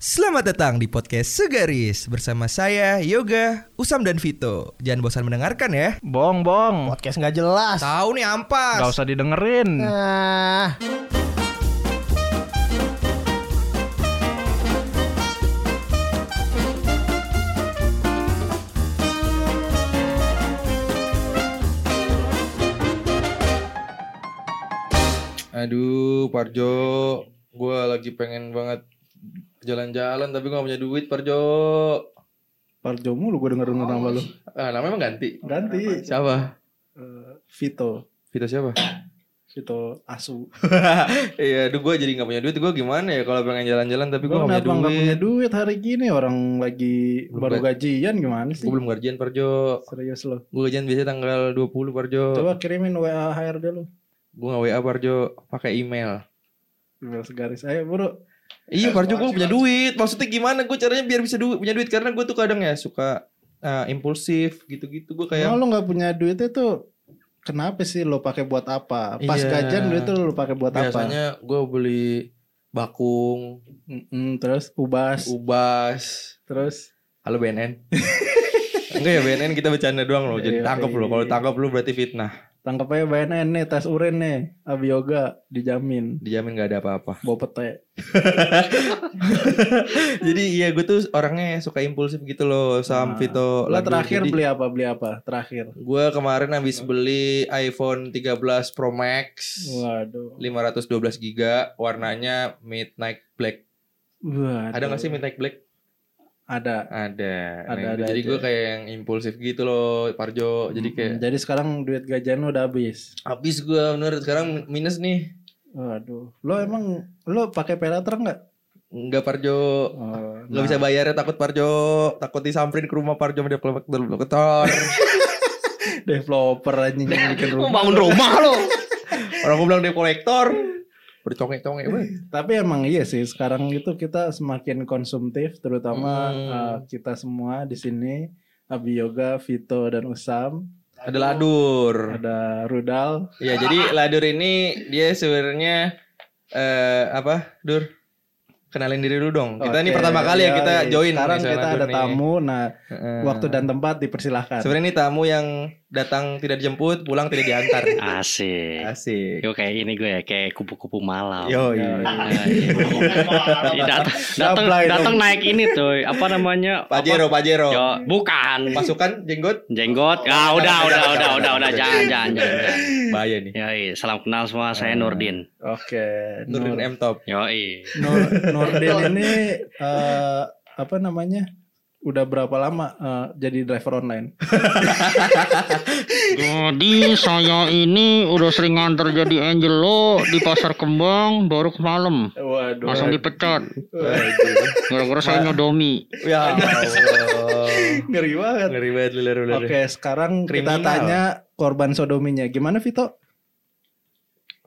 Selamat datang di podcast Segaris bersama saya Yoga, Usam dan Vito. Jangan bosan mendengarkan ya. Bong, bong. Podcast nggak jelas. Tahu nih ampas. Gak usah didengerin. Nah, Aduh, Parjo, gue lagi pengen banget jalan-jalan tapi gak punya duit, Parjo. Parjo mulu gue denger denger nama lu. Ah, namanya emang ganti. Ganti. Siapa? Eh, Vito. Vito siapa? Vito Asu. Iya, aduh gue jadi gak punya duit. Gue gimana ya kalau pengen jalan-jalan tapi gue gak punya kenapa nggak punya duit. duit hari gini orang lagi Belum baru ga- gajian gimana sih? Gue belum gajian, Parjo. Serius lo. Gue gajian biasanya tanggal 20, Parjo. Coba kirimin WA HRD lu. Gue gak WA, Parjo. Pakai email. Email segaris. Ayo buru. Iya, Parjo gue punya duit. Maksudnya gimana gue caranya biar bisa du- punya duit? Karena gue tuh kadang ya suka ah, impulsif gitu-gitu. Gue kayak Kalau lo nggak punya duit itu kenapa sih lo pakai buat apa? Pas Iya. gajian duit itu lo pakai buat apa? biasanya gue beli bakung, Mm-mm, terus ubas, ubas, terus Halo BNN. Enggak ya BNN kita bercanda doang loh. Jadi Iya, tangkap iya. loh. Kalau tangkap lu berarti fitnah. Tangkap aja BNN nih tes urin nih, abi yoga dijamin. Dijamin gak ada apa-apa. Bawa pete. Jadi iya gue tuh orangnya suka impulsif gitu loh. Sam Nah, Vito. Lo terakhir beli apa? Beli apa? Terakhir. Gue kemarin habis beli iPhone 13 Pro Max. Waduh. 512 giga warnanya midnight black. Waduh. Ada gak sih midnight black? Ada. Ada. Ada, Nah, ada jadi gue kayak yang impulsif gitu loh, Parjo. Jadi kayak Mm, Jadi sekarang duit gajian lo udah habis. habis gue bener sekarang minus nih. Waduh. Lo emang lo pakai paylater nggak? Enggak Parjo. Oh, Nggak bisa bayarnya takut Parjo. Takut disamperin ke rumah Parjo sama developer. developer anjing yang bikin rumah. bangun rumah lo. Orang gue bilang dia kolektor. Bercongek-congek. Tapi emang iya sih sekarang itu kita semakin konsumtif terutama Hmm. uh, kita semua di sini Abi Yoga, Vito dan Usam, Ada ladur. ada Rudal. Ya jadi ladur ini dia sebenarnya eh apa? Dur. Kenalin diri dulu dong. Kita ini Oke, pertama kali ya kita iya. join Sekarang kita ada nih. tamu. Nah, Heeh. waktu dan tempat dipersilahkan. Sebenarnya ini tamu yang datang tidak dijemput, pulang tidak diantar. Asik. Asik. Yo kayak ini gue ya, kayak kupu-kupu malam. Yo, iya. Datang datang datang naik ini tuh apa namanya Pajero, Pajero. Yo, bukan Pasukan jenggot jenggot ah Oh, udah udah udah udah udah jangan. jangan jangan bahaya nih. iya. salam kenal semua saya. Nurdin Oke. Nurdin Nur, M Top. yo iya. Nur, Nurdin ini uh, apa namanya? Udah berapa lama uh, jadi driver online? Jadi saya ini udah sering nganter jadi angel lo di pasar kembang baru ke malam Waduh. langsung dipecat Waduh. gara-gara saya nyodomi Ya Allah. Ngeri banget. Ngeri banget. Oke, sekarang kita Kriminal. tanya korban sodominya. Gimana Vito?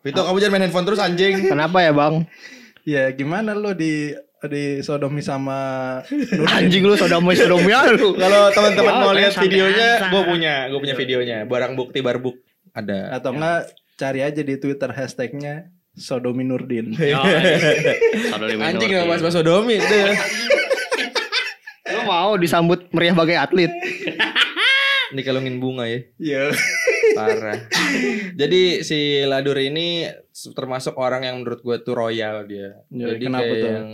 Vito kamu jangan main handphone terus anjing. Kenapa ya bang? Ya gimana lo di di sodomi sama Nurdin? Anjing lu sodomi sodomi lu. Kalau teman-teman Ya, mau lihat videonya, gue punya, gue punya videonya. Barang bukti barbuk ada. Atau enggak cari aja di Twitter hashtagnya sodomi Nurdin. Anjing nggak mas mas sodomi. Deh. Lu mau disambut meriah bagai atlet? Dikalungin bunga ya. Iya. Parah. Jadi si Ladur ini termasuk orang yang menurut gue tuh royal dia. Ya, Jadi kenapa kayak tuh? yang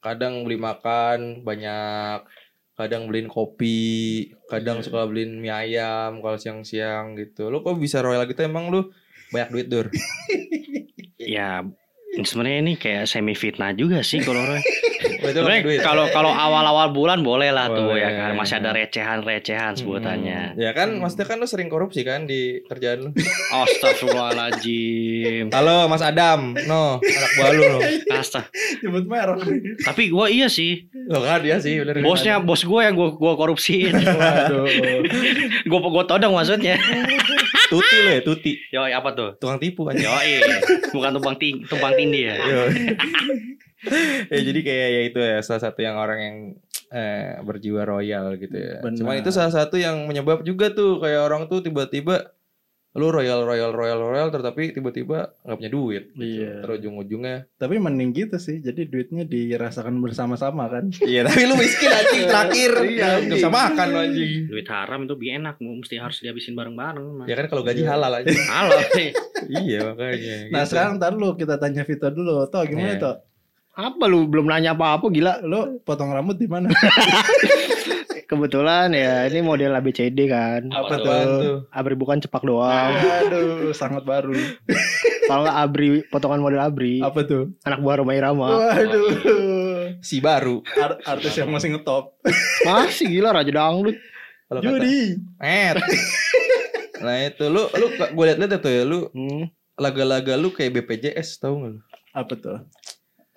kadang beli makan banyak, kadang beliin kopi, kadang Iya. suka beliin mie ayam kalau siang-siang gitu. Lu kok bisa royal gitu emang lu banyak duit dur? Ya sebenarnya ini kayak semi fitnah juga sih kalau orang. Sebenarnya kalau kalau awal-awal bulan boleh lah tuh Boleh. ya kan masih ada recehan-recehan sebutannya. Hmm. Ya kan, maksudnya kan lu sering korupsi kan di kerjaan lu. Astagfirullahaladzim. Halo Mas Adam, no anak buah lu no. Astag. Nyebut merek. Tapi gua iya sih. Lo kan dia sih bener. Bosnya bos gue yang gua gua korupsiin. Waduh. gua gua todong maksudnya. Tuti lo ya, Tuti. Yo apa tuh? Tukang tipu kan. Yo bukan tumpang ting tumpang tindih ya. Yo. ya jadi kayak ya itu ya salah satu yang orang yang eh, berjiwa royal gitu ya. Benar. Cuman itu salah satu yang menyebab juga tuh kayak orang tuh tiba-tiba lu royal royal royal royal tetapi tiba-tiba nggak punya duit Iya. terus ujung-ujungnya Tapi mending gitu sih. Jadi duitnya dirasakan bersama-sama kan. iya tapi lu miskin anjing terakhir iya nggak bisa makan anjing Duit haram itu lebih enak, mesti harus dihabisin bareng-bareng. Mas. ya kan kalau gaji halal aja Halo, nih. iya makanya Nah gitu. sekarang ntar lu kita tanya Vito dulu. Toh gimana Iya. toh? Apa lu belum nanya apa-apa gila? Lu potong rambut di mana? Kebetulan ya ini model ABCD kan. Apa Apaan tuh? tuh Abri bukan cepak doang. Aduh, sangat baru. Kalau nggak Abri potongan model Abri, Apa tuh? anak buah Roma Irama. Waduh. si baru Ar- artis yang masih ngetop. Masih gila raja dangdut. Judi. Met. nah itu lu lu gue liat-liat tuh ya lu Hmm. laga-laga lu kayak BPJS tahu nggak lu Apa tuh?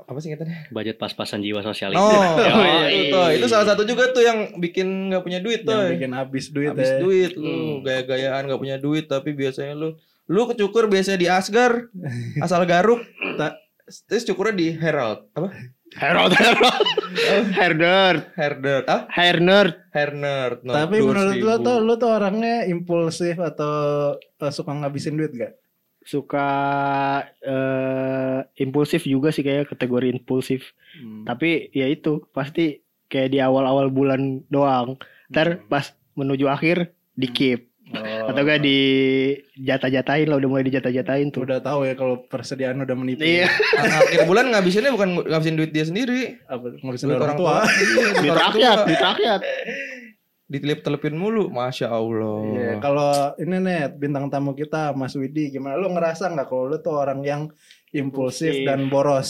Apa sih ingatannya Budget pas-pasan jiwa sosial itu. Oh, Yoi. itu tuh. Itu salah satu juga tuh yang bikin nggak punya duit tuh. Yang bikin habis duit Habis ya. duit lu, gaya-gayaan nggak punya duit tapi biasanya lu lu kecukur biasanya di Asgar, asal garuk. Ta- Terus cukurnya di Herald apa? Herald Herald. Hair nerd. Herder, ah? Hair nerd. Herner. No, Tapi 200 menurut lo tuh lo tuh orangnya impulsif atau eh, suka ngabisin duit gak? Suka eh, impulsif juga sih kayak kategori impulsif. Tapi ya itu pasti kayak di awal-awal bulan doang. Ntar pas menuju akhir di keep Oh. atau gak di jatah-jatahin lah udah mulai dijatah-jatahin tuh. Udah tahu ya kalau persediaan udah menipis. Iya. Ah, akhir bulan ngabisinnya bukan ngabisin duit dia sendiri. Apa ngabisin Duit orang tua? Iya, duit rakyat, tua. rakyat. Ditelip-telepin mulu, masya Allah. Iya, kalau ini nih bintang tamu kita Mas Widi gimana? Lu ngerasa nggak kalau lu tuh orang yang impulsif Impulsif. dan boros?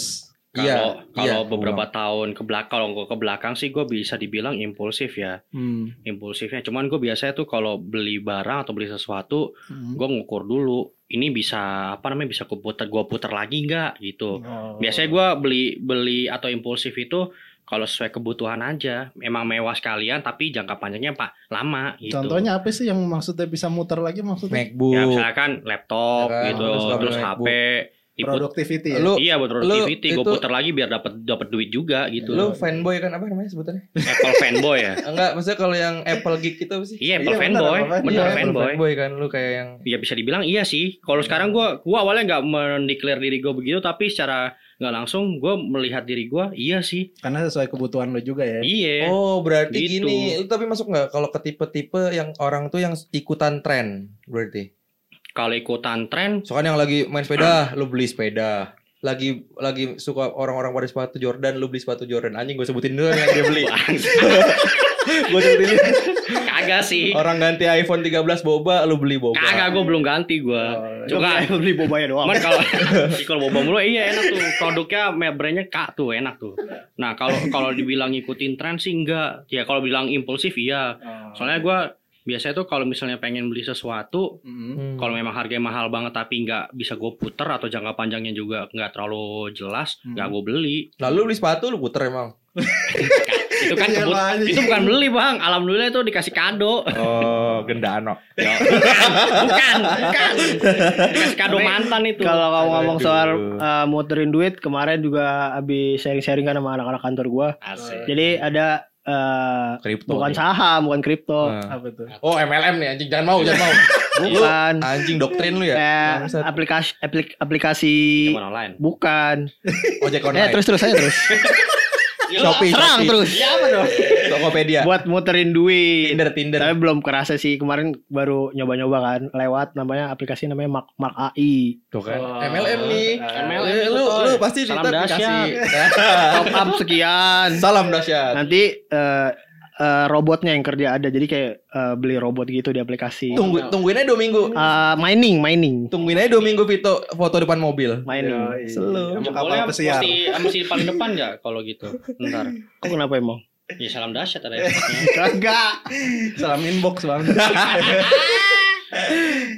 Kalau iya, kalau beberapa tahun ke belakang, kalau ke belakang sih gue bisa dibilang impulsif ya, Hmm. impulsifnya. Cuman gue biasanya tuh kalau beli barang atau beli sesuatu, Hmm. gue ngukur dulu. Ini bisa apa namanya bisa gue putar, gue putar lagi nggak gitu. Oh. Biasanya gue beli beli atau impulsif itu kalau sesuai kebutuhan aja. Memang mewah sekalian, tapi jangka panjangnya pak lama gitu. Contohnya apa sih yang maksudnya bisa muter lagi maksudnya? MacBook. Ya misalkan laptop Ya gitu, terus terus, kabel HP, diput- Productivity ya. Lu iya buat productivity, gue putar lagi biar dapat dapat duit juga gitu. lu fanboy kan apa namanya sebutannya? Apple fanboy ya. Enggak, maksudnya kalau yang Apple geek itu apa sih? Iya, Iya, Apple benar, fanboy, bener Iya, fanboy. fanboy kan lu kayak yang Ya bisa dibilang iya sih. Kalau sekarang gua gua awalnya nggak mendeklar diri gue begitu, tapi secara nggak langsung gue melihat diri gua iya sih. Karena sesuai kebutuhan lo juga ya. Iya. Oh, berarti Gitu. gini. Lu tapi masuk nggak kalau ke tipe-tipe yang orang tuh yang ikutan tren berarti? Kalau ikutan tren, Soalnya yang lagi main sepeda, lu beli sepeda. Lagi lagi suka orang-orang pada sepatu Jordan, lu beli sepatu Jordan. Anjing gue sebutin dulu yang dia beli. gue sebutin kagak sih. orang ganti iPhone 13 boba, lu beli boba. Kagak gue belum ganti gua. Oh, Cuma beli bobanya doang. Cuman kalau kalau boba mulu iya enak tuh. Produknya brandnya K tuh enak tuh. Nah, kalau kalau dibilang ngikutin tren sih enggak. Ya kalau bilang impulsif iya. Oh. Soalnya gua biasanya tuh kalau misalnya pengen beli sesuatu Hmm. Hmm. kalau memang harganya mahal banget tapi nggak bisa gue puter atau jangka panjangnya juga nggak terlalu jelas Hmm. nggak gue beli Lalu beli sepatu lu puter emang. itu kan Iya, kebut itu bukan beli bang alhamdulillah itu dikasih kado Oh, gendano. Bukan bukan dikasih kado mantan itu Kalau kamu ngomong soal uh, muterin duit kemarin juga habis sharing-sharing kan sama anak-anak kantor gua. Asik. Jadi ada uh, Kripto. bukan nih. saham, bukan kripto. Nah. Apa tuh? Oh, MLM nih anjing. Jangan mau, jangan mau. Bukan. Anjing doktrin lu ya. Bangsat. aplikasi aplik- aplikasi Cuman online bukan. Ojek Eh online. terus terus aja terus. Shopee, Serang Shopee. terus. ya apa dong Tokopedia. Buat muterin duit. Tinder, Tinder. Tapi belum kerasa sih kemarin baru nyoba-nyoba kan lewat namanya aplikasi namanya Mark Mark AI. Tuh kan. Oh. MLM nih. MLM Eh, lu lu pasti Salam cerita dahsyat. dikasih. Top up sekian. Salam dahsyat. Nanti eh, eh, robotnya yang kerja ada. Jadi kayak eh, beli robot gitu di aplikasi. Tunggu tungguin aja dua minggu. Eh, mining, mining, Tungguin aja dua minggu Vito foto depan mobil. mining. Yoi. Selalu. Sama Ya, boleh mesti mesti paling depan ya kalau gitu ntar Kok kenapa emang? ya salam dahsyat ada efeknya Kagak. Salam inbox bang.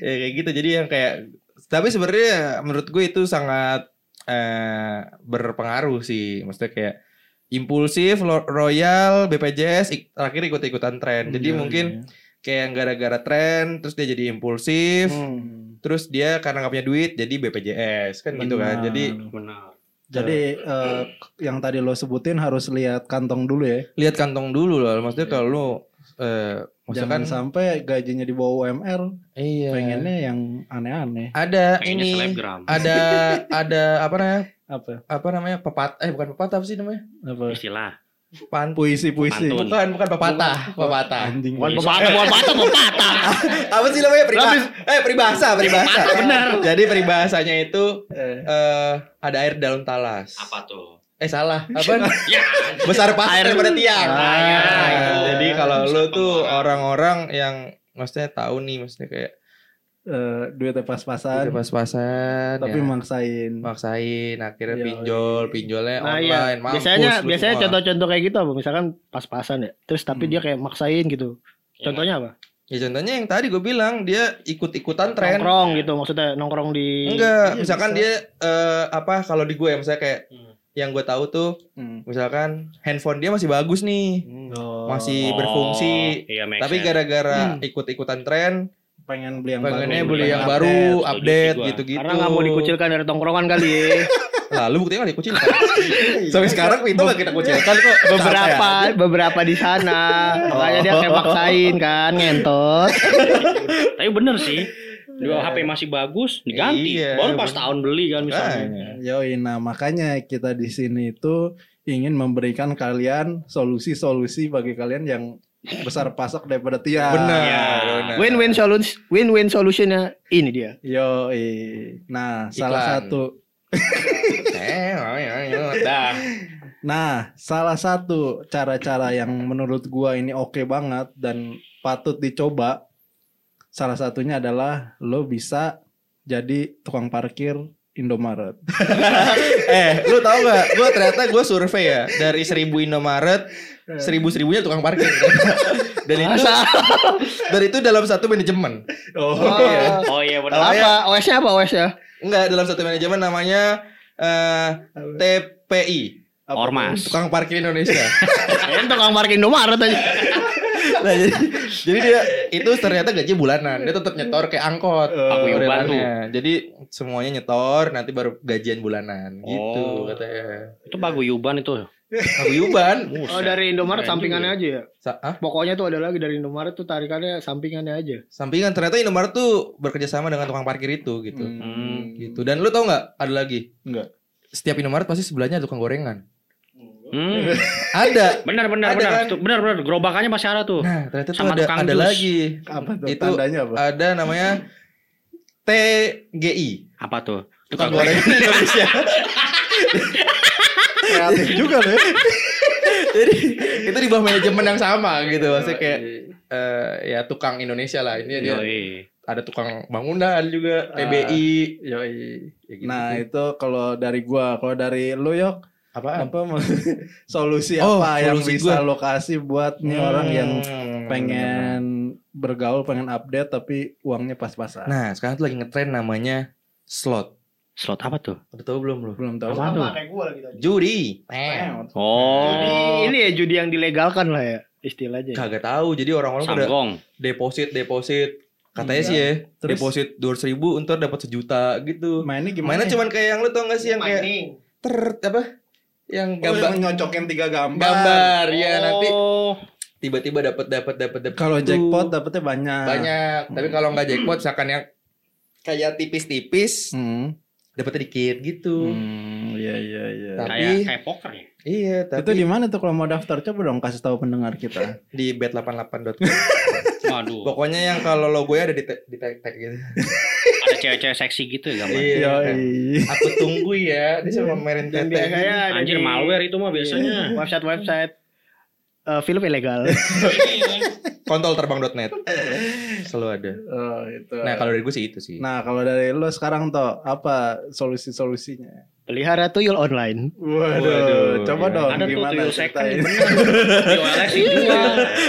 ya kayak gitu. Jadi yang kayak tapi sebenarnya menurut gue itu sangat eh, berpengaruh sih. Maksudnya kayak impulsif, lo- royal, BPJS ik- terakhir ikut-ikutan tren. Jadi Iya, mungkin iya. kayak gara-gara tren terus dia jadi impulsif. Hmm. Terus dia karena nggak punya duit jadi BPJS kan gitu kan. Benar. Jadi benar Jadi eh, yang tadi lo sebutin harus lihat kantong dulu ya. lihat kantong dulu lah. Maksudnya kalau lu eh, Jangan Misalkan sampai gajinya di bawah UMR, iya. pengennya yang aneh-aneh. ada Pengennya ini selebgram. ada ada apa namanya? Apa? Apa namanya? Pepat eh bukan pepatah apa sih namanya? Apa? Istilah. Pan Puisi-puisi. Pantun. bukan bukan pepatah, pepatah. Anjing. Bukan pepatah, bukan pepatah, pepatah. apa sih namanya peribahasa? Eh peribahasa, peribahasa. benar. Jadi peribahasanya itu Eh, eh ada air dalam talas. Apa tuh? Eh salah, apa? Ya. Besar pasir daripada tiang. Ah, ya, Nah, itu. jadi kalau lu tuh orang-orang yang maksudnya tahu nih maksudnya kayak eh, duitnya pas-pasan, pas-pasan tapi ya, maksain. maksain akhirnya Iya, pinjol, iya. pinjolnya Nah online. iya, mampus biasanya lu biasanya contoh-contoh kayak gitu apa? Misalkan pas-pasan ya. Terus tapi Hmm. dia kayak maksain gitu. Contohnya apa? Ya contohnya yang tadi gue bilang dia ikut-ikutan tren. Nongkrong gitu maksudnya nongkrong di Enggak, Iya, misalkan bisa. dia eh, apa kalau di gue ya misalnya kayak Hmm. yang gue tahu tuh Hmm. misalkan handphone dia masih bagus nih, Oh, masih Oh, berfungsi. Iya, make Tapi gara-gara Hmm. ikut-ikutan tren, pengen beli yang pengennya baru, beli yang update. baru, update gitu-gitu. karena nggak mau dikucilkan dari tongkrongan kali ya. Lalu buktinya gak dikucilkan. Sampai sekarang itu gak kita kucilkan kok. beberapa beberapa di sana. Makanya dia kayak maksain kan ngentot. Tapi bener sih. Dua HP masih bagus diganti. Iya, Baru pas tahun beli kan misalnya. Makanya. Yoi, nah makanya kita di sini itu ingin memberikan kalian solusi-solusi bagi kalian yang besar pasak daripada tiang. Benar. Benar. Win-win solution win-win solutionnya ini dia. Yoi. Nah, salah Iklan. satu Eh. Nah, salah satu cara-cara yang menurut gua ini oke banget dan patut dicoba salah satunya adalah lo bisa jadi tukang parkir Indomaret. eh, lu tau gak? Gue ternyata gue survei ya dari seribu Indomaret, seribu seribunya tukang parkir. Dan itu, dan itu dalam satu manajemen. Oh, Oh iya bener. Apa OS-nya apa OS-nya? Enggak, dalam satu manajemen namanya eh, TPI, Ormas. tukang parkir Indonesia. Ya tukang parkir Indomaret aja. nah, jadi, jadi dia itu ternyata gaji bulanan. Dia tetap nyetor kayak angkot. Paguyuban modelannya. Jadi semuanya nyetor, nanti baru gajian bulanan gitu Oh. katanya. Itu paguyuban itu. Paguyuban. Oh dari Indomaret Keren sampingannya aja ya. Sa- ah? Pokoknya tuh ada lagi dari Indomaret tuh tarikannya sampingannya aja. Sampingan ternyata Indomaret tuh bekerja sama dengan tukang parkir itu gitu. Hmm. Gitu. Dan lu tau nggak ada lagi? Enggak. Setiap Indomaret pasti sebelahnya ada tukang gorengan. Hmm. Ada. Benar benar Ada benar. kan? Tuh, Benar benar. Gerobakannya masih ada tuh. Nah, ternyata tuh Sama ada tukang ada jus. lagi. Apa tuh Itu tandanya apa? Ada namanya TGI. Apa tuh? Tukang gorengan Indonesia. Kreatif juga loh. ya. Jadi itu di bawah manajemen yang sama gitu. Maksudnya kayak eh, ya tukang Indonesia lah. Ini dia ada tukang bangunan juga, PBI. Yoi. Ya gitu. Nah, itu kalau dari gua, kalau dari lu yok apa mau- solusi Oh, apa yang solusi bisa gua. lo kasih buat nih orang yang Hmm. pengen bergaul, pengen update tapi uangnya pas-pasan. Nah, sekarang tuh lagi ngetren namanya slot. Slot apa tuh? Udah tahu belum lu? belum tahu. Apa tuh? kayak gue lagi tadi. Judi. Oh. Judi ini ya judi yang dilegalkan lah ya istilahnya. Kagak tahu. Jadi orang-orang pada Sanggong. deposit deposit katanya Iya. sih ya Terus? deposit dua ribu ntar dapat sejuta gitu Mainnya gimana? mainnya cuman kayak yang lu tau gak sih yang kayak ter apa yang gambar gambar nyocokin tiga gambar. gambar ya nanti Oh. tiba-tiba dapat dapat dapat dapat Kalau gitu. jackpot dapetnya banyak. banyak tapi kalau nggak jackpot misalkan yang kayak tipis-tipis Hmm. Dapetnya dikit gitu Hmm, iya iya iya. Tapi- Kayak kayak poker ya. iya tapi Itu di mana tuh kalau mau daftar coba dong kasih tahu pendengar kita. di bet88.com Waduh. pokoknya yang kalau logonya ada di tag, di tag, tag gitu Ada cewek-cewek seksi gitu ya gambar. Iya. Yoi. aku tunggu ya dia sama marin Dan tete Anjir malware itu mah biasanya. website eh, film ilegal. kontolterbang.net selalu ada Oh, itu. nah kalau dari gue sih itu sih Nah, kalau dari lo sekarang toh apa solusi-solusinya? Pelihara tuyul online. Waduh, Waduh, coba iya. dong Ada tuh gimana tuyul second LS juga.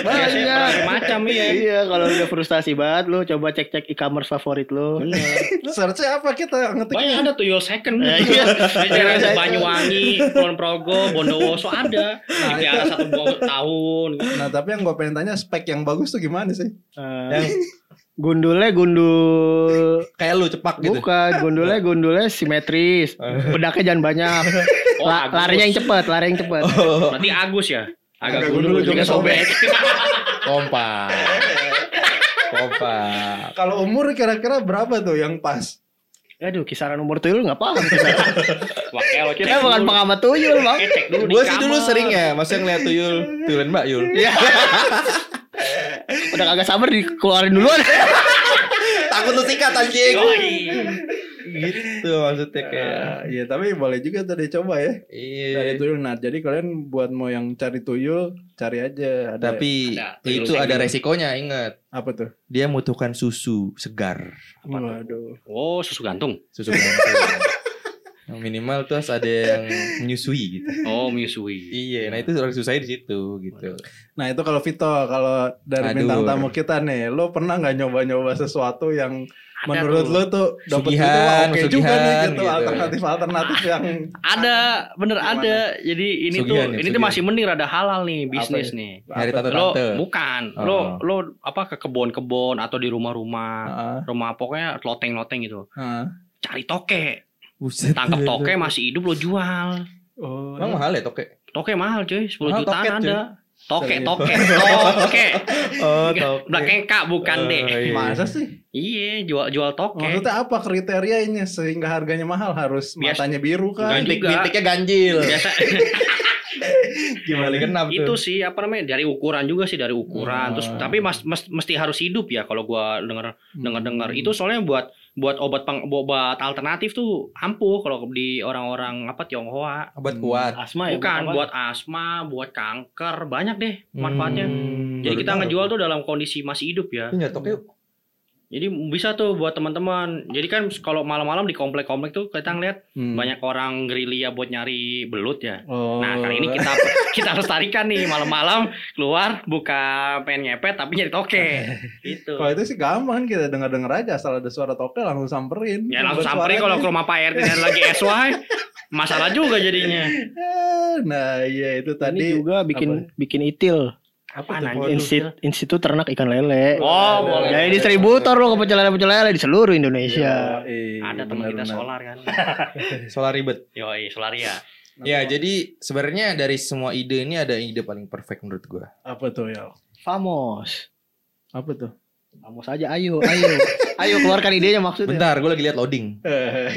Banyak. macam iya. Iya, kalau udah frustasi banget lu coba cek-cek e-commerce favorit lu. Bener. Search-nya apa kita ngetik? Banyak ada tuyul second. Iya, iya. Ada Banyuwangi, Kulon Progo, Bondowoso ada. Dipelihara satu tahun. Nah, tapi yang gue pengen tanya spek yang bagus tuh gimana sih? Eh, yang gundulnya gundul kayak lu cepak gitu bukan gundulnya gundulnya simetris bedaknya jangan banyak Oh, La- Agus. larinya yang cepet lari yang cepet oh. Berarti Agus ya. Agak Agak gundul gundul juga sobek. Kompak. Kompak. Kalau umur kira-kira berapa tuh yang pas? Aduh, kisaran umur tuyul nggak paham kita. Makanya lo kita bukan dulu. pengamat tuyul, Bang. Makanya cek dulu di Gue sih dulu sering ya, maksudnya ngeliat tuyul, tuyulan Mbak Yul. Udah kagak sabar dikeluarin duluan. Takut lu sikat anjing. Gitu maksudnya kayak. Ya, Iya, tapi boleh juga tuh dicoba ya. Cari Iya. tuyul. Nah, jadi kalian buat mau yang cari tuyul, cari aja. Ada Tapi Ada, itu ada segmen. resikonya, ingat. apa tuh? Dia membutuhkan susu segar. Waduh. Oh, susu gantung. Susu gantung. Yang minimal tuh harus ada yang menyusui gitu. Oh, menyusui. Iya, nah itu orang susahnya di situ gitu. Nah, itu kalau Vito, kalau dari Aduh. bintang tamu kita nih, lo pernah nggak nyoba-nyoba sesuatu yang Ada menurut tuh. lo tuh dapat gitu, oke juga nih gitu, gitu. alternatif-alternatif yang Ada, bener Gimana? ada. Jadi ini Sugihan tuh, ya, ini tuh sugihan. masih mending rada halal nih bisnis Apa nih. Nyari apa tuh? Lo bukan, Oh. lo lo apa ke kebun-kebun atau di rumah-rumah, Heeh, rumah pokoknya loteng-loteng gitu. heeh. Cari toke, Buset. tangkap toke masih hidup lo jual. Oh, Emang mahal ya toke? Toke mahal cuy, 10 Mahal jutaan toket, cuy. ada. Toke, Serius. toke, toke. Oh, Belakang kak bukan deh. iya. masa sih? Iya, jual jual toke. Maksudnya apa kriterianya sehingga harganya mahal? Harus Bias- matanya biru kan? Bintik-bintiknya ganjil. Biasa Gimana kenapa tuh? itu sih apa namanya dari ukuran juga sih dari ukuran Oh. terus tapi mas, mas- mesti harus hidup ya kalau gua denger dengar dengar Hmm. itu soalnya buat buat obat peng, obat alternatif tuh ampuh kalau di orang-orang apa Tionghoa obat kuat. Asma ya. bukan apa? buat asma buat kanker banyak deh manfaatnya Hmm, jadi kita ngejual tuh dalam kondisi masih hidup ya toke yuk. Jadi bisa tuh buat teman-teman jadi kan kalau malam-malam di komplek-komplek tuh kita ngeliat Hmm. banyak orang gerilya buat nyari belut ya Oh. Nah kali ini kita kita harus tarikan nih malam-malam keluar buka pengen ngepet tapi nyari toke itu. Kalau itu sih gampang kita dengar-dengar aja asal ada suara toke langsung samperin. Ya langsung samperin kalau ke rumah Pak RT dan lagi SY masalah juga jadinya. Nah, iya itu Ini tadi juga bikin bikin itil. Apaan tuh? anjing? Institut, Institut Ternak Ikan Lele. Oh, boleh. Jadi distributor lo ke pecel lele pecel lele di seluruh Indonesia. Iya, Ada teman kita solar kan. Solar ribet. Yoi, Solaria. Ya, jadi sebenarnya dari semua ide ini ada ide paling perfect menurut gua. Apa tuh ya? Famos. Apa tuh? Famos aja ayo, ayo. ayo keluarkan idenya maksudnya. Bentar, gua lagi lihat loading.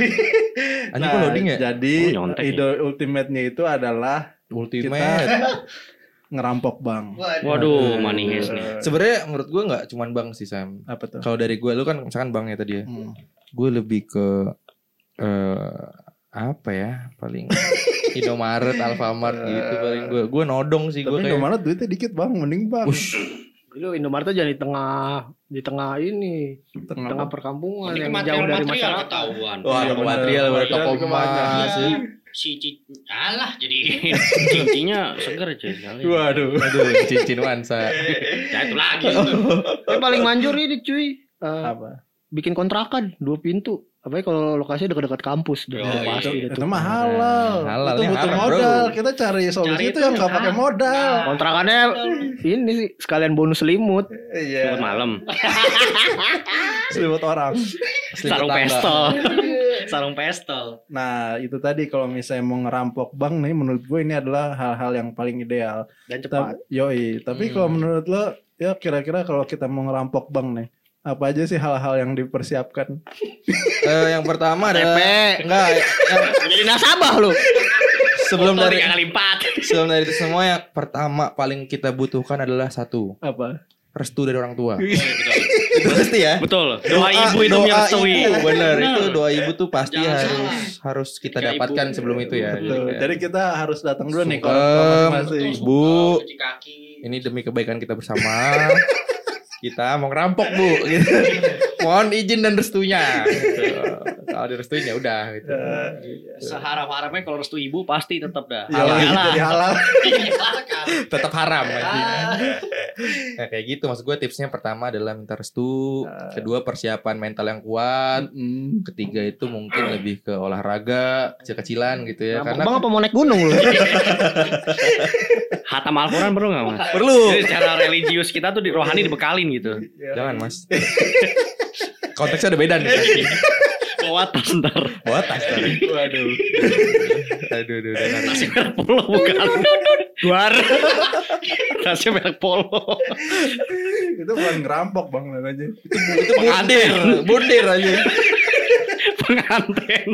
Anjing kok loading ya? jadi Oh, ide ultimate-nya itu adalah Ultimate. ngerampok bank. Waduh, manis nih. Sebenarnya menurut gua nggak cuman bang sih Sam. Apa tuh? Kalau dari gua lu kan misalkan banknya tadi ya. Hmm. Gue lebih ke eh apa ya paling Indomaret, Alfamart gitu paling gue gue nodong sih gue Tapi kayak Indomaret duitnya dikit bang, mending bang. Ush, Lu Indomaret tuh jangan di tengah di tengah ini, di Tengah tengah perkampungan yang jauh dari masyarakat. ketahuan. Wah, Iya, bener. material, Material toko emas. Iya. Si Cici alah jadi cincinnya seger cuy sekali. Waduh. aduh cincin wansa. Ya itu lagi. Tapi paling manjur ini cuy. Eh, Apa? bikin kontrakan dua pintu. Apalagi kalau lokasinya dekat-dekat kampus, udah Yoi. pasti Itu, itu. itu mah halal. Halal, itu ini butuh haram, modal. bro. Kita cari solusi Cari itu itu yang yang nggak pakai halal. modal. Kontrakannya ini sih sekalian bonus selimut. Iya. Buat malam. Selimut orang. Sarung tangga. pestol. Sarung pestol. Nah itu tadi kalau misalnya mau ngerampok bank nih, menurut gue ini adalah hal-hal yang paling ideal. Dan Ta- cepat. Yoi. Tapi Hmm. kalau menurut lo, ya kira-kira kalau kita mau ngerampok bank nih, apa aja sih hal-hal yang dipersiapkan? Eh, yang pertama adalah enggak yang Jadi nasabah lu. sebelum dari kali empat. sebelum dari itu semua yang pertama paling kita butuhkan adalah satu Apa? restu dari orang tua. Betul. itu pasti ya. Betul. Doa ibu itu doa menyertui. ibu, bener Bener. itu doa ibu tuh pasti Jangan harus salah. harus kita Ketika dapatkan ibu- sebelum itu ya. Betul. Jadi, Jadi kita harus datang dulu nih kalau masing Bu. Cuci kaki. ini demi kebaikan kita bersama. kita mau ngerampok bu. Gitu. Mohon izin dan restunya. Gitu. Kalau direstuin ya udah. Gitu. Seharap-harapnya kalau restu ibu pasti tetap dah. Ya, jadi halal. Tetap haram. anjing. Nah, kayak gitu maksud gue tipsnya pertama adalah minta restu, kedua persiapan mental yang kuat, Mm. ketiga itu mungkin lebih ke olahraga kecil-kecilan gitu ya. Bang Karena apa mau naik gunung lu? Hatam Al-Quran perlu nggak mas? perlu. Jadi secara religius kita tuh di rohani dibekalin gitu. Jangan mas. Konteksnya udah beda nih. Bawa tas ntar. Bawa tas tadi. Waduh. Aduh, aduh, aduh, aduh. Nasi merah pulau bukan. Luar. Tasnya merek polo. itu bukan ngerampok bang namanya. Itu bundir, bundir aja. Pengantin.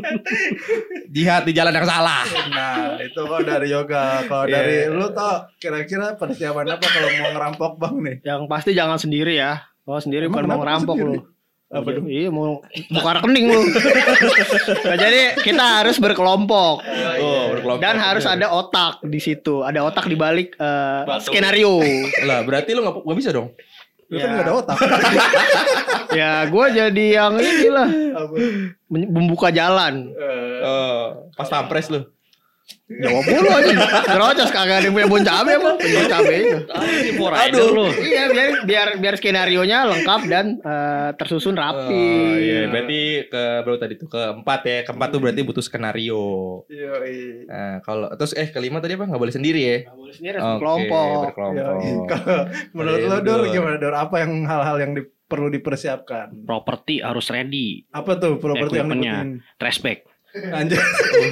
Jihad di jalan yang salah. Nah itu kok dari yoga. Kalau Iya. dari lu tau kira-kira persiapan apa kalau mau ngerampok bang nih? Yang pasti jangan sendiri ya. Kalau sendiri Emang bukan mau ngerampok sendiri? lu. Apa Iya, tuh? Iya mau buka rekening lu. nah, jadi kita harus berkelompok Oh, berkelompok. dan harus ada otak di situ. Ada otak di balik eh, Batu. skenario. Lah, berarti lu gak, bisa dong. Lu kan Ya. gak ada otak. ya gue jadi yang inilah membuka jalan. Eh, Oh, pas pampres lu. Jawab mulu aja. Terocos kagak ada yang punya bon cabe apa? Bon cabe itu. Lu. Iya biar biar biar skenario nya lengkap dan eh, tersusun rapi. Oh, iya, berarti ke berapa tadi tuh? Keempat ya. Keempat tuh berarti butuh skenario. Yoi. Nah, kalau terus eh kelima tadi apa? Nggak boleh sendiri ya? Nggak boleh sendiri harus Oke, berkelompok. berkelompok. Kalau menurut Iya, lo Dor betul. gimana Dor? Apa yang hal-hal yang di- perlu dipersiapkan? Properti harus ready. Apa tuh properti yang dibutuhin? Trash bag. Anjir.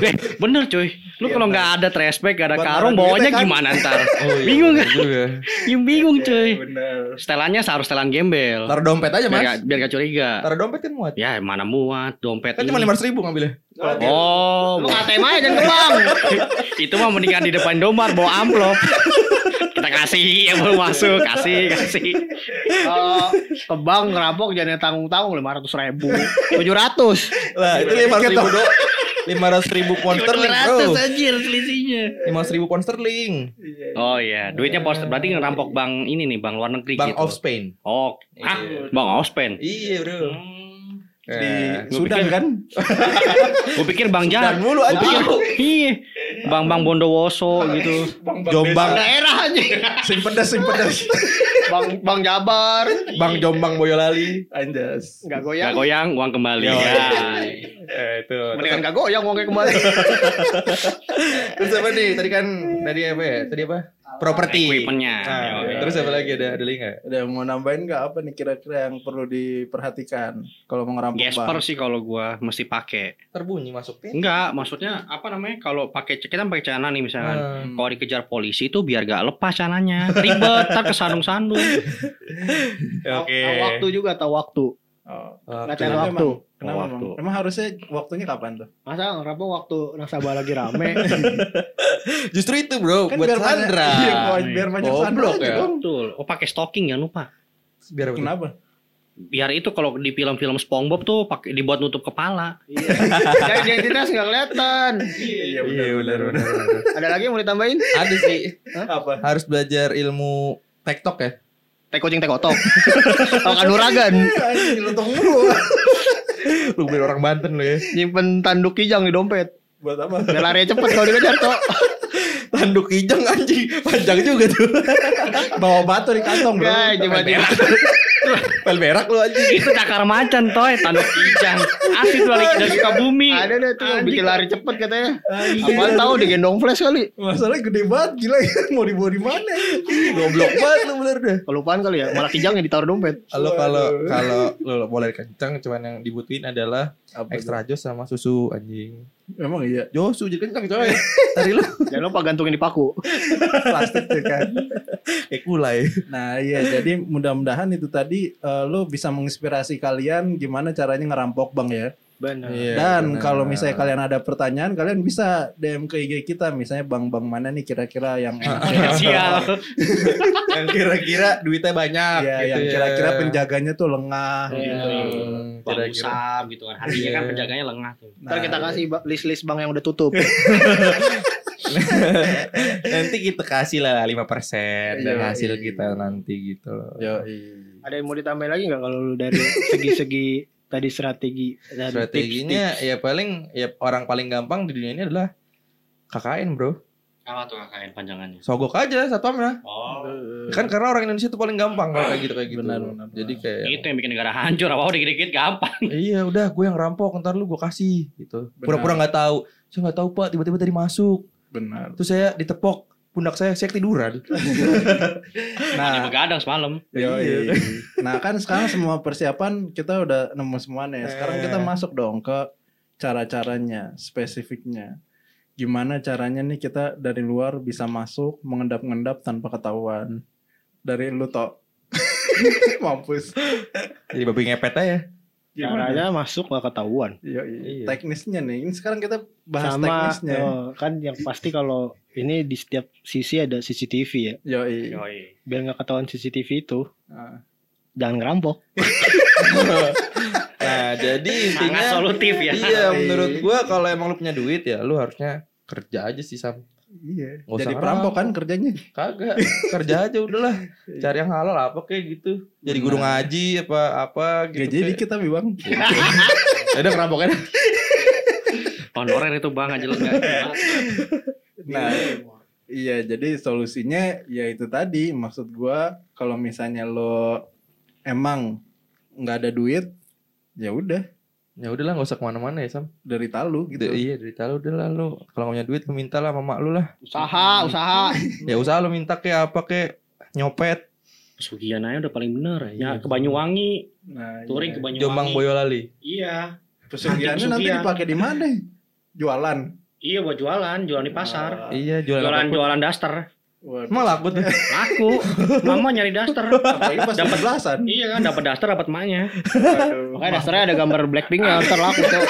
Eh, bener cuy. Lu Iya, kalau nggak ada trash bag, gak ada karung, bawanya kan? gimana ntar? Oh, iya, Bingung kan? juga. Yang bingung cuy. Bener. Setelannya harus setelan gembel. Taruh dompet aja, Biar Mas. gak, biar gak curiga. Taruh dompet kan muat. Ya mana muat dompet Kan ini. cuma lima ribu ngambilnya. Oh, Lu ATM aja jangan ke bank. itu mah mendingan di depan domar bawa amplop. Kita kasih yang baru masuk, kasih, kasih. Kalau ke bank ngerampok jangan tanggung tanggung lima ratus ribu, tujuh ratus. Lah, itu lima ratus ribu do. Lima ratus ribu pound sterling, bro. anjir selisihnya. Lima ratus ribu pound sterling. Oh iya, duitnya pos berarti ngerampok bank ini nih, bank luar negeri Bank gitu. of Spain. Oh? Iya. Bank of Spain. Iya, bro. Di Eh, Sudan kan? Gue pikir Bang Jahat. Sudan mulu aja. Iya. Bang Bang Bondowoso gitu. Jombang, Daerah aja. Sing pedas, sing pedas. Bang Bang Jabar. Bang Jombang Boyolali. Anjas. Gak goyang. goyang, uang kembali. Ya. Eh, itu. Mendingan gak goyang uangnya kembali. Terus apa nih? Tadi kan tadi apa ya? Tadi apa? Properti. Equipmentnya. Nah, Yo. terus apa lagi ada ada lagi nggak? Ada yang mau nambahin nggak apa nih kira-kira yang perlu diperhatikan kalau mau ngerampok Gesper bank? sih kalau gua mesti pakai. Terbunyi masuknya. Enggak, maksudnya apa namanya? Kalau pakai kita kan pakai celana nih misalkan. Hmm. Kalau dikejar polisi itu biar gak lepas celananya. Ribet, tak kesandung-sandung. Oke. Tahu waktu juga tahu waktu. Oh. Cari waktu. Emang, kenapa Waktu. emang? Emang harusnya waktunya kapan tuh? Masa ngerampok waktu nasabah lagi rame. Justru itu bro, buat biar banyak- Sandra. Iya, buat- biar banyak Goblok Sandra aja ya. dong. Betul. Oh pakai stocking jangan lupa. Biar apa? Kenapa? Biar itu kalau di film-film SpongeBob tuh pakai dibuat nutup kepala. Iya. Jadi identitas nggak kelihatan. Iya Iya benar benar. Ada lagi yang mau ditambahin? Ada sih. Apa? Harus belajar ilmu TikTok ya. Teh kucing teh kotok. Kanuragan. Anjing lu tong mulu. Lu bener orang Banten lu ya. Nyimpen tanduk kijang di dompet. Buat apa? Biar lari cepet kalau dikejar toh. Tanduk kijang anjing panjang juga tuh. Bawa batu di kantong bro. Enggak, cuma di Pel berak lu anjing. itu cakar macan toy, tanduk kijang. Asli tuh lagi dari bumi. ada deh tuh yang bikin lari cepet katanya. Anjing. Apaan tahu digendong flash kali. Masalahnya gede banget gila ya. Mau dibawa di mana? Goblok banget lu bener deh. Kelupaan kali ya, malah kijang yang ditaruh dompet. Kalau kalau kalau lu boleh kencang cuman yang dibutuhin adalah Apa extra jos sama susu anjing. Emang iya. Josu jadi kencang coy. Tadi lu Jangan lupa gantungin di paku. Plastik tuh kan. kayak kulai. Nah iya jadi mudah-mudahan itu tadi eh, lu bisa menginspirasi kalian gimana caranya ngerampok bang ya. Benar. Iya, Dan benar. kalau misalnya kalian ada pertanyaan kalian bisa DM ke IG kita misalnya bang-bang mana nih kira-kira yang Sial. yang kira-kira duitnya banyak ya, gitu yang ya. kira-kira penjaganya tuh lengah Iya. gitu. Hmm, Bang kira-kira. Gitu kan. Hatinya kan Iya. penjaganya lengah tuh. Ntar kita kasih list-list bank yang udah tutup. nanti kita kasih lah 5% dari Iya, hasil iya. kita nanti gitu loh. Yoi. Ada yang mau ditambahin lagi nggak kalau lu dari segi-segi tadi strategi dan Strateginya ya paling ya orang paling gampang di dunia ini adalah KKN bro. Apa tuh KKN panjangannya? Sogok aja satpamnya. Oh. Kan karena orang Indonesia tuh paling gampang kalau kayak gitu kayak gitu. Benar, benar, Jadi kayak Itu yang bikin negara hancur. Apa dikit-dikit gampang. iya udah gue yang rampok ntar lu gue kasih gitu. Pura-pura nggak tahu. Saya nggak tahu pak tiba-tiba tadi masuk. Benar. Terus saya ditepok pundak saya saya ketiduran. Nah, Nah, begadang semalam. yoi. nah kan sekarang semua persiapan kita udah nemu semuanya. Sekarang kita Eh. masuk dong ke cara-caranya, spesifiknya. gimana caranya nih kita dari luar bisa masuk mengendap-ngendap tanpa ketahuan. Dari lu tok. Mampus. Jadi babi ngepet aja. Caranya masuk gak ketahuan. Iya, Iya. Teknisnya nih. Ini sekarang kita bahas Sama teknisnya. oh, kan yang pasti kalau ini di setiap sisi ada CCTV ya. Yoi. Yoi. Biar nggak ketahuan CCTV itu Ah. jangan ngerampok. Nah, jadi Sangat intinya solutif ya. Iya, menurut gua kalau emang lu punya duit ya lu harusnya kerja aja sih Sam. Iya. Jadi perampok kan kerjanya. Kagak, kerja aja udahlah. Cari yang halal apa kayak gitu. Jadi guru ngaji apa apa gitu. Gaji kayak. dikit tapi bang. Ya udah kerampoknya. Honorer itu bang aja lu nggak. Nah, iya jadi solusinya ya itu tadi maksud gua kalau misalnya lo emang nggak ada duit ya udah Ya udahlah nggak usah ke mana-mana ya Sam. dari talu gitu. Gitu. Iya dari tahu udah lah lu. Kalau nggak punya duit lu minta lah sama mak lu lah. Usaha, usaha. Ya usaha lu minta kayak apa kayak nyopet. Pesugihan aja udah paling bener ya. ke Banyuwangi, Nah, touring ke iya. Banyuwangi. Jombang Boyolali. Iya. Pesugihannya nanti dipakai di mana? Jualan. Iya buat jualan, jualan di pasar. Iya jualan Jualan jualan daster. Waduh. Emang laku tuh. Laku. Mama nyari daster. Dapat belasan. Iya kan dapat daster dapat emaknya. Makanya dasarnya ada gambar Blackpink ya ntar laku tuh.